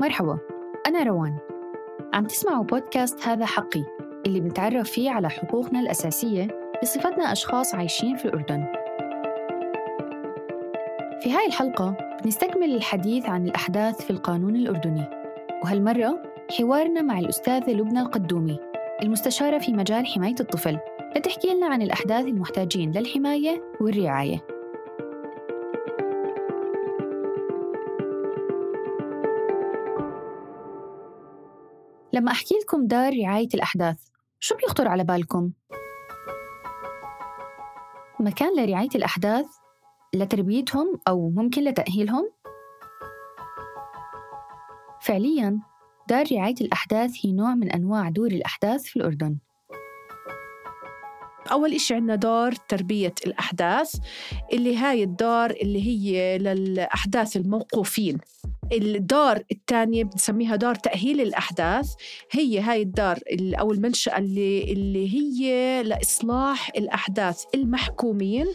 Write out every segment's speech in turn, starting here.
مرحبا أنا روان. عم تسمعوا بودكاست هذا حقي اللي بنتعرف فيه على حقوقنا الأساسية بصفتنا أشخاص عايشين في الأردن. في هاي الحلقة بنستكمل الحديث عن الأحداث في القانون الأردني وهالمرة حوارنا مع الأستاذة لبنى القدومي المستشارة في مجال حماية الطفل لتحكي لنا عن الأحداث المحتاجين للحماية والرعاية. لما أحكي لكم دار رعاية الأحداث شو بيخطر على بالكم؟ مكان لرعاية الأحداث لتربيتهم أو ممكن لتأهيلهم؟ فعلياً دار رعاية الأحداث هي نوع من أنواع دور الأحداث في الأردن أول إشي عندنا دار تربية الأحداث اللي هاي الدار اللي هي للأحداث الموقوفين الدار الثانية بنسميها دار تأهيل الأحداث. هي هاي الدار أو المنشأة اللي, اللي هي لإصلاح الأحداث المحكومين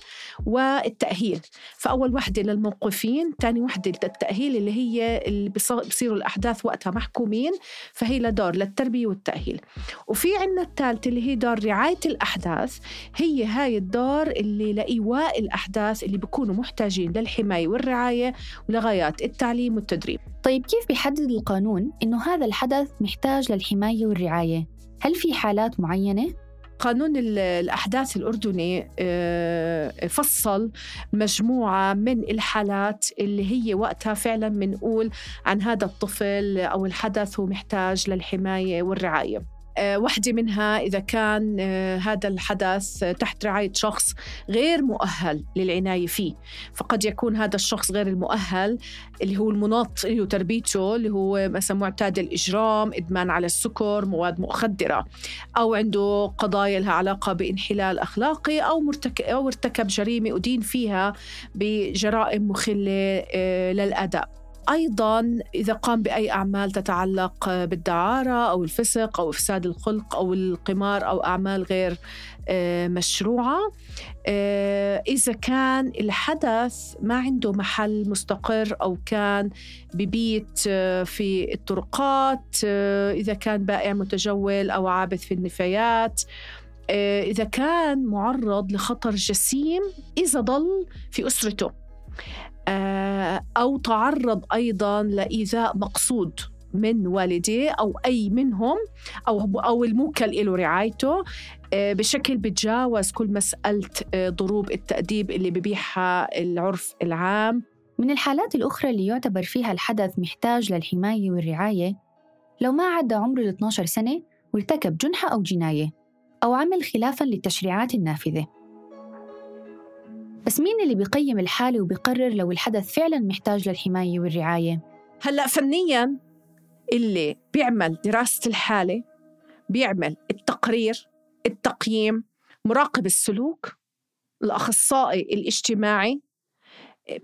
والتأهيل. فأول وحدة للموقفين ثاني وحدة للتأهيل اللي هي اللي بصيروا الأحداث وقتها محكومين فهي لدار للتربية والتأهيل. وفي عنا الثالثة اللي هي دار رعاية الأحداث. هي هاي الدار اللي لإيواء الأحداث اللي بيكونوا محتاجين للحماية والرعاية ولغايات التعليم والتدريب التدريب طيب كيف بيحدد القانون إنه هذا الحدث محتاج للحماية والرعاية؟ هل في حالات معينة؟ قانون الأحداث الأردني آه، فصل مجموعة من الحالات اللي هي وقتها فعلا بنقول عن هذا الطفل أو الحدث هو محتاج للحماية والرعاية واحدة منها إذا كان آه، هذا الحدث تحت رعاية شخص غير مؤهل للعناية فيه. فقد يكون هذا الشخص غير المؤهل اللي هو المناط هو تربيته اللي هو مثلا معتاد الإجرام إدمان على السكر مواد مخدرة أو عنده قضايا لها علاقة بإنحلال أخلاقي أو, أو ارتكب جريمة أدين فيها بجرائم مخلة آه، أيضا إذا قام بأي أعمال تتعلق بالدعارة أو الفسق أو إفساد الخلق أو القمار أو أعمال غير آه، مشروعة آه، إذا كان الحدث ما عنده محل مستقر أو كان ببيت آه، في الطرقات إذا كان بائع متجول أو عابث في النفايات إذا كان معرض لخطر جسيم إذا ضل في أسرته. أو تعرض أيضا لإيذاء مقصود من والديه أو أي منهم أو أو الموكل له رعايته آه، بشكل بتجاوز كل مسألة آه، ضروب التأديب اللي ببيحها العرف العام. من الحالات الأخرى اللي يعتبر فيها الحدث محتاج للحماية والرعاية لو ما عدى عمره ال 12 سنة وارتكب جنحة أو جناية أو عمل خلافاً للتشريعات النافذة. بس مين اللي بيقيم الحالة وبيقرر لو الحدث فعلا محتاج للحماية والرعاية؟ هلأ فنيا اللي بيعمل دراسة الحالة بيعمل التقرير التقييم مراقب السلوك الأخصائي الاجتماعي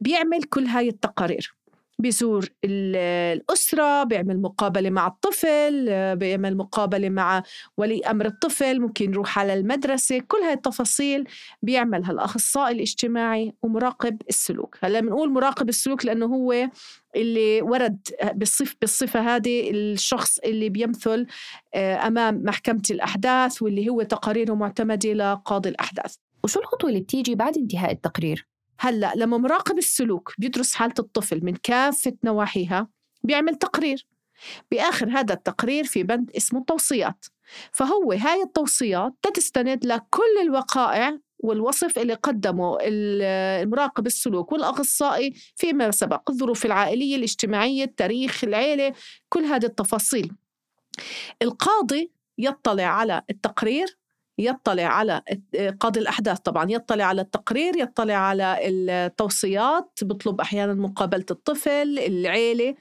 بيعمل كل هاي التقارير بيزور الأسرة بيعمل مقابلة مع الطفل بيعمل مقابلة مع ولي أمر الطفل ممكن يروح على المدرسة كل هاي التفاصيل بيعملها الأخصائي الاجتماعي ومراقب السلوك هلأ بنقول مراقب السلوك لأنه هو اللي ورد بالصف بالصفة هذه الشخص اللي بيمثل آه، أمام محكمة الأحداث واللي هو تقاريره معتمدة لقاضي الأحداث وشو الخطوة اللي بتيجي بعد انتهاء التقرير؟ هلأ لما مراقب السلوك بيدرس حالة الطفل من كافة نواحيها بيعمل تقرير. بآخر هذا التقرير في بند اسمه التوصيات. فهو هاي التوصيات تستند لكل الوقائع والوصف اللي قدمه المراقب السلوك والأخصائي فيما سبق الظروف العائلية الاجتماعية التاريخ العيلة كل هذه التفاصيل. القاضي يطلع على التقرير يطلع على قاضي الأحداث طبعا يطلع على التقرير يطلع على التوصيات بطلب أحيانا مقابلة الطفل العيلة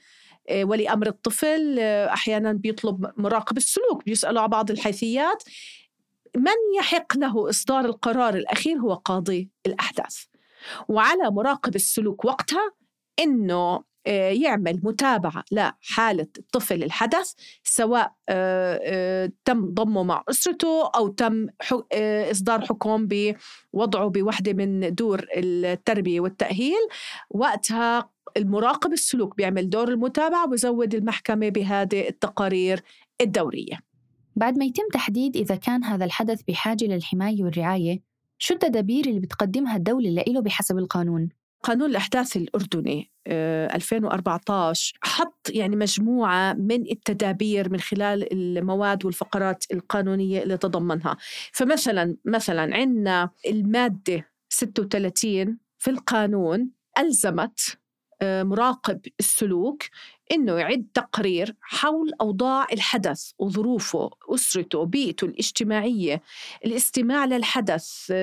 آه، ولي أمر الطفل آه، أحيانا بيطلب مراقب السلوك بيسألوا على بعض الحيثيات. من يحق له إصدار القرار الأخير هو قاضي الأحداث. وعلى مراقب السلوك وقتها آه، يعمل متابعة لحالة الطفل الحدث سواء آه، آه، تم ضمه مع أسرته أو تم إصدار حكم بوضعه بوحدة من دور التربية والتأهيل وقتها المراقب السلوك بيعمل دور المتابعة وبزود المحكمة بهذه التقارير الدورية بعد ما يتم تحديد إذا كان هذا الحدث بحاجة للحماية والرعاية شو التدابير اللي بتقدمها الدولة لإله بحسب القانون؟ قانون الأحداث الأردني 2014 آه، حط يعني مجموعة من التدابير من خلال المواد والفقرات القانونية اللي تضمنها. فمثلا مثلا عندنا المادة 36 في القانون ألزمت آه، مراقب السلوك إنه يعد تقرير حول أوضاع الحدث وظروفه اسرته بيئته الاجتماعية الاستماع للحدث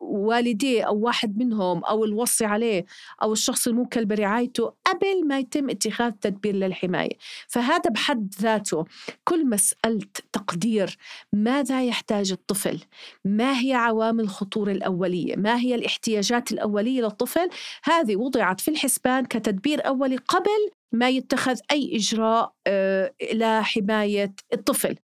والديه أو واحد منهم أو الوصي عليه أو الشخص الموكل برعايته قبل ما يتم اتخاذ تدبير للحماية. فهذا بحد ذاته كل مسألة تقدير ماذا يحتاج الطفل؟ ما هي عوامل الخطورة الأولية؟ ما هي الاحتياجات الأولية للطفل؟ هذه وضعت في الحسبان كتدبير أولي قبل ما يتخذ أي إجراء آه، لحماية الطفل.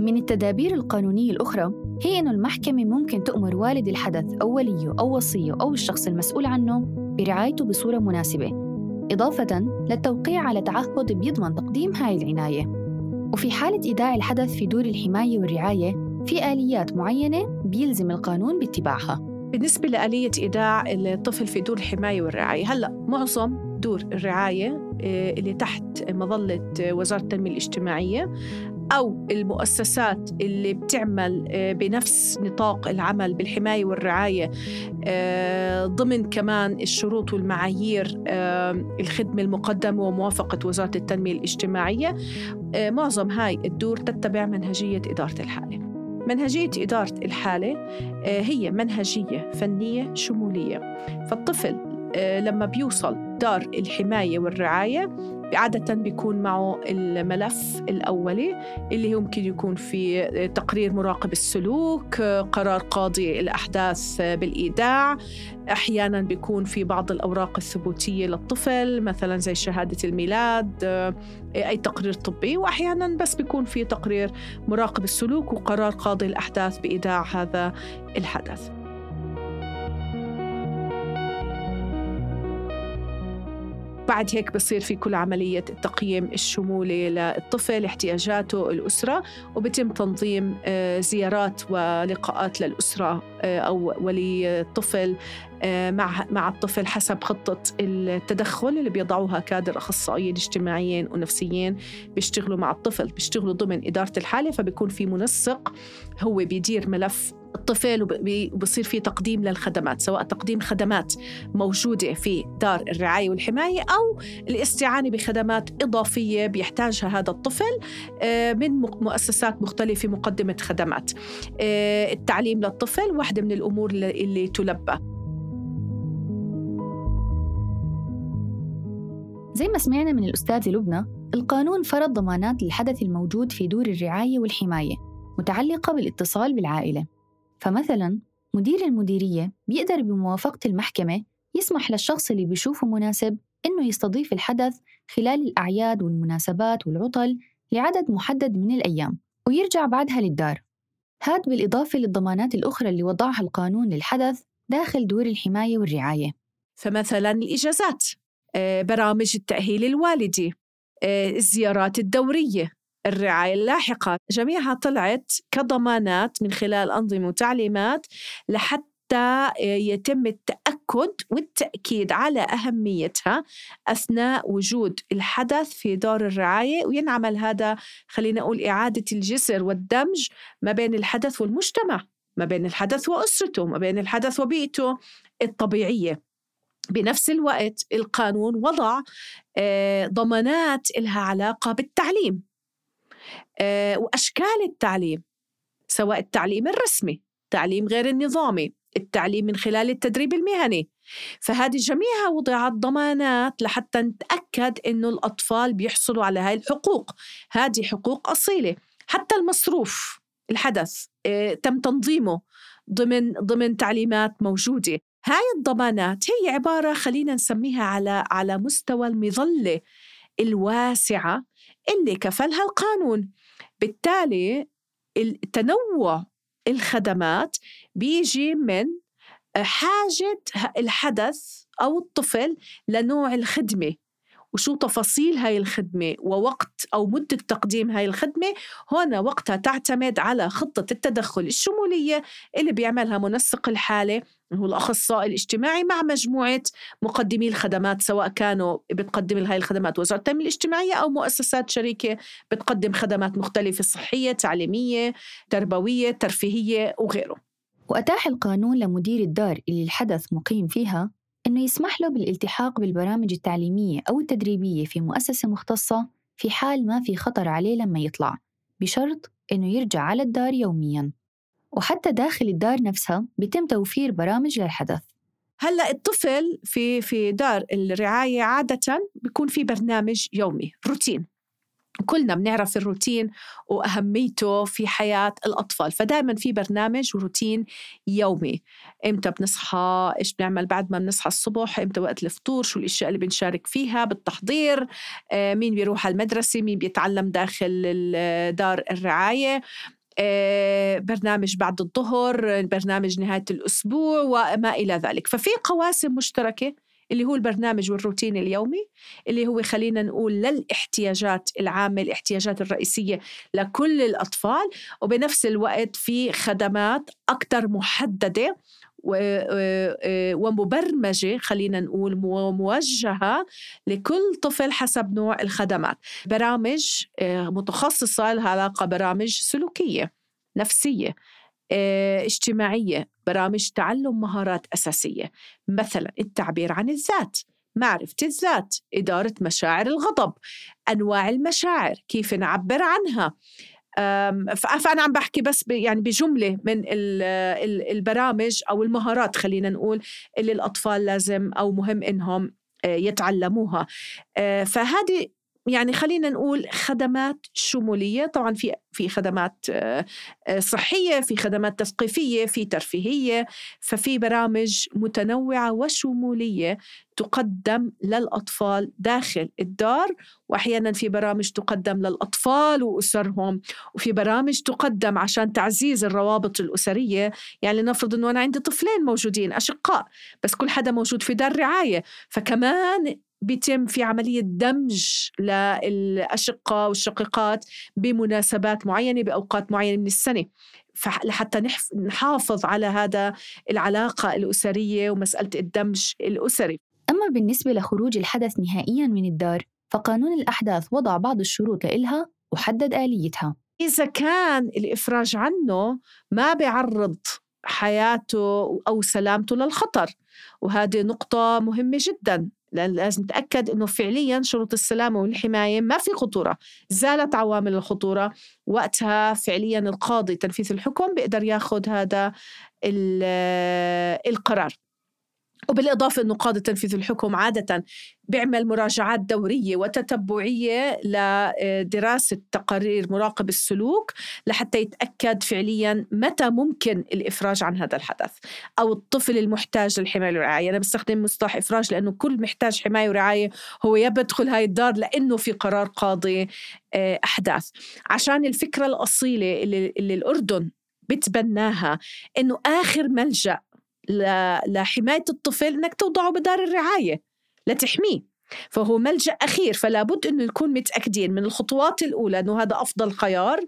من التدابير القانونية الأخرى هي أن المحكمة ممكن تأمر والد الحدث أو وليه أو وصية أو الشخص المسؤول عنه برعايته بصورة مناسبة إضافة للتوقيع على تعهد بيضمن تقديم هاي العناية. وفي حالة إيداع الحدث في دور الحماية والرعاية في آليات معينة بيلزم القانون باتباعها. بالنسبة لآلية إيداع الطفل في دور الحماية والرعاية هلأ معظم دور الرعاية آه، اللي تحت مظلة وزارة التنمية الاجتماعية أو المؤسسات اللي بتعمل آه، بنفس نطاق العمل بالحماية والرعاية آه، ضمن كمان الشروط والمعايير الخدمة المقدمة وموافقة وزارة التنمية الاجتماعية معظم هاي الدور تتبع منهجية إدارة الحالة. منهجية إدارة الحالة آه، هي منهجية فنية شمولية. فالطفل لما بيوصل دار الحماية والرعاية عادة بيكون معه الملف الأولي اللي هو ممكن يكون في تقرير مراقب السلوك قرار قاضي الأحداث بالإيداع. أحيانا بيكون في بعض الأوراق الثبوتية للطفل مثلا زي شهادة الميلاد أي تقرير طبي. وأحيانا بس بيكون في تقرير مراقب السلوك وقرار قاضي الأحداث بإيداع هذا الحدث. بعد هيك بصير في كل عملية التقييم الشمولي للطفل احتياجاته الأسرة وبتم تنظيم آه، زيارات ولقاءات للأسرة آه، أو ولي الطفل آه، مع مع الطفل حسب خطة التدخل اللي بيضعوها كادر أخصائيين اجتماعيين ونفسيين بيشتغلوا مع الطفل بيشتغلوا ضمن إدارة الحالة فبيكون في منسق هو بيدير ملف الطفل وبصير في تقديم للخدمات سواء تقديم خدمات موجودة في دار الرعاية والحماية أو الاستعانة بخدمات إضافية بيحتاجها هذا الطفل آه، من مؤسسات مختلفة مقدمة خدمات. آه، التعليم للطفل واحدة من الأمور اللي تلبى. زي ما سمعنا من الأستاذة لبنى القانون فرض ضمانات للحدث الموجود في دور الرعاية والحماية متعلقة بالاتصال بالعائلة. فمثلا مدير المديرية بيقدر بموافقة المحكمة يسمح للشخص اللي بيشوفه مناسب إنه يستضيف الحدث خلال الأعياد والمناسبات والعطل لعدد محدد من الأيام ويرجع بعدها للدار. هاد بالإضافة للضمانات الأخرى اللي وضعها القانون للحدث داخل دور الحماية والرعاية. فمثلا الإجازات آه، برامج التأهيل الوالدي آه، الزيارات الدورية. الرعاية اللاحقة. جميعها طلعت كضمانات من خلال أنظمة وتعليمات لحتى يتم التأكد والتأكيد على أهميتها أثناء وجود الحدث في دور الرعاية وينعمل هذا خلينا نقول إعادة الجسر والدمج ما بين الحدث والمجتمع ما بين الحدث وأسرته ما بين الحدث وبيئته الطبيعية. بنفس الوقت القانون وضع آه، ضمانات لها علاقة بالتعليم. وأشكال التعليم سواء التعليم الرسمي التعليم غير النظامي التعليم من خلال التدريب المهني. فهذه جميعها وضعت ضمانات لحتى نتأكد أنه الأطفال بيحصلوا على هاي الحقوق. هذه حقوق أصيلة. حتى المصروف الحدث آه، تم تنظيمه ضمن ضمن تعليمات موجودة. هاي الضمانات هي عبارة خلينا نسميها على على مستوى المظلة الواسعة اللي كفلها القانون بالتالي التنوع الخدمات بيجي من حاجة الحدث أو الطفل لنوع الخدمة. وشو تفاصيل هاي الخدمة ووقت أو مدة تقديم هاي الخدمة هنا وقتها تعتمد على خطة التدخل الشمولية اللي بيعملها منسق الحالة هو الأخصائي الاجتماعي مع مجموعة مقدمي الخدمات سواء كانوا بتقدم هاي الخدمات وزارة التنمية الاجتماعية أو مؤسسات شريكة بتقدم خدمات مختلفة صحية تعليمية تربوية ترفيهية وغيره. وأتاح القانون لمدير الدار اللي الحدث مقيم فيها؟ أنه يسمح له بالالتحاق بالبرامج التعليمية أو التدريبية في مؤسسة مختصة في حال ما في خطر عليه لما يطلع بشرط أنه يرجع على الدار يومياً. وحتى داخل الدار نفسها بيتم توفير برامج للحدث. هلأ الطفل في في دار الرعاية عادة بيكون في برنامج يومي روتين. كلنا بنعرف الروتين وأهميته في حياة الأطفال. فدائما في برنامج وروتين يومي. إمتى بنصحى؟ إيش بنعمل بعد ما بنصحى الصبح؟ إمتى وقت الفطور؟ شو الأشياء اللي بنشارك فيها؟ بالتحضير. آه، مين بيروح على المدرسة؟ مين بيتعلم داخل دار الرعاية؟ آه، برنامج بعد الظهر برنامج نهاية الأسبوع وما إلى ذلك. ففي قواسم مشتركة اللي هو البرنامج والروتين اليومي اللي هو خلينا نقول للاحتياجات العامة الاحتياجات الرئيسية لكل الأطفال وبنفس الوقت في خدمات أكثر محددة ومبرمجة خلينا نقول موجهة لكل طفل حسب نوع الخدمات. برامج آه، متخصصة لها علاقة برامج سلوكية نفسية. اجتماعية برامج تعلم مهارات أساسية. مثلا التعبير عن الذات معرفة الذات إدارة مشاعر الغضب أنواع المشاعر كيف نعبر عنها. فأنا عم بحكي بس يعني بجملة من البرامج أو المهارات خلينا نقول اللي الأطفال لازم أو مهم إنهم آه، يتعلموها. آه، فهذه يعني خلينا نقول خدمات شمولية طبعا في في خدمات آه، صحية في خدمات تثقيفية في ترفيهية ففي برامج متنوعة وشمولية تقدم للأطفال داخل الدار واحيانا في برامج تقدم للأطفال وأسرهم وفي برامج تقدم عشان تعزيز الروابط الأسرية. يعني نفرض إنه أنا عندي طفلين موجودين أشقاء بس كل حدا موجود في دار رعاية. فكمان بيتم في عملية دمج للأشقاء والشقيقات بمناسبات معينة بأوقات معينة من السنة. لحتى نحافظ على هذا العلاقة الأسرية ومسألة الدمج الأسري. أما بالنسبة لخروج الحدث نهائيا من الدار فقانون الأحداث وضع بعض الشروط لإلها وحدد آليتها. إذا كان الإفراج عنه ما بيعرض حياته أو سلامته للخطر وهذه نقطة مهمة جدا. لازم نتأكد أنه فعليا شروط السلامة والحماية ما في خطورة. زالت عوامل الخطورة. وقتها فعليا القاضي تنفيذ الحكم بيقدر ياخذ هذا القرار. وبالإضافة أنه قاضي تنفيذ الحكم عادة بيعمل مراجعات دورية وتتبعية لدراسة تقارير مراقب السلوك لحتى يتأكد فعليا متى ممكن الإفراج عن هذا الحدث أو الطفل المحتاج للحماية والرعاية. أنا بستخدم مصطلح إفراج لأنه كل محتاج حماية ورعاية هو يا بدخل هاي الدار لأنه في قرار قاضي آه، أحداث. عشان الفكرة الأصيلة اللي, اللي الأردن بتبناها إنه آخر ملجأ لحماية الطفل إنك توضعه بدار الرعاية لتحميه فهو ملجأ أخير فلا بد أنه نكون متأكدين من الخطوات الأولى أنه هذا أفضل خيار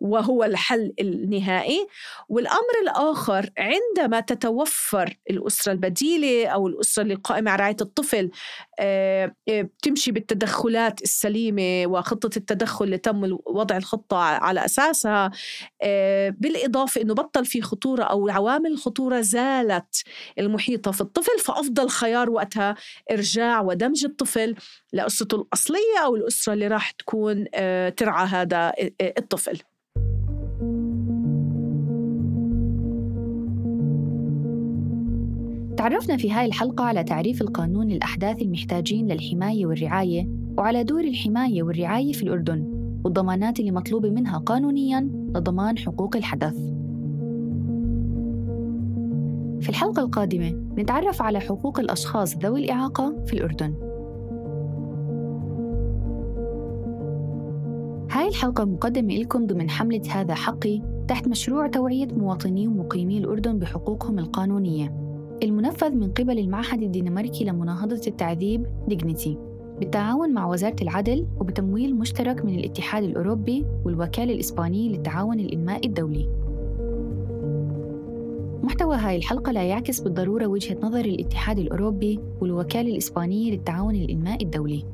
وهو الحل النهائي. والأمر الآخر عندما تتوفر الأسرة البديلة أو الأسرة اللي قائمة على رعاية الطفل آه، آه، بتمشي بالتدخلات السليمة وخطة التدخل اللي تم وضع الخطة على أساسها آه، بالإضافة أنه بطل في خطورة أو عوامل الخطورة زالت المحيطة في الطفل فأفضل خيار وقتها إرجاع ودمج الطفل لأسرته الأصلية أو الأسرة اللي راح تكون ترعى هذا الطفل. تعرفنا في هاي الحلقة على تعريف القانون للأحداث المحتاجين للحماية والرعاية وعلى دور الحماية والرعاية في الأردن والضمانات اللي مطلوبة منها قانونياً لضمان حقوق الحدث. في الحلقة القادمة نتعرف على حقوق الأشخاص ذوي الإعاقة في الأردن. الحلقة مقدمة لكم ضمن حملة هذا حقي تحت مشروع توعية مواطني ومقيمي الأردن بحقوقهم القانونية. المنفذ من قبل المعهد الدنماركي لمناهضة التعذيب ديجنيتي. بالتعاون مع وزارة العدل وبتمويل مشترك من الاتحاد الأوروبي والوكالة الإسبانية للتعاون الإنمائي الدولي. محتوى هاي الحلقة لا يعكس بالضرورة وجهة نظر الاتحاد الأوروبي والوكالة الإسبانية للتعاون الإنمائي الدولي.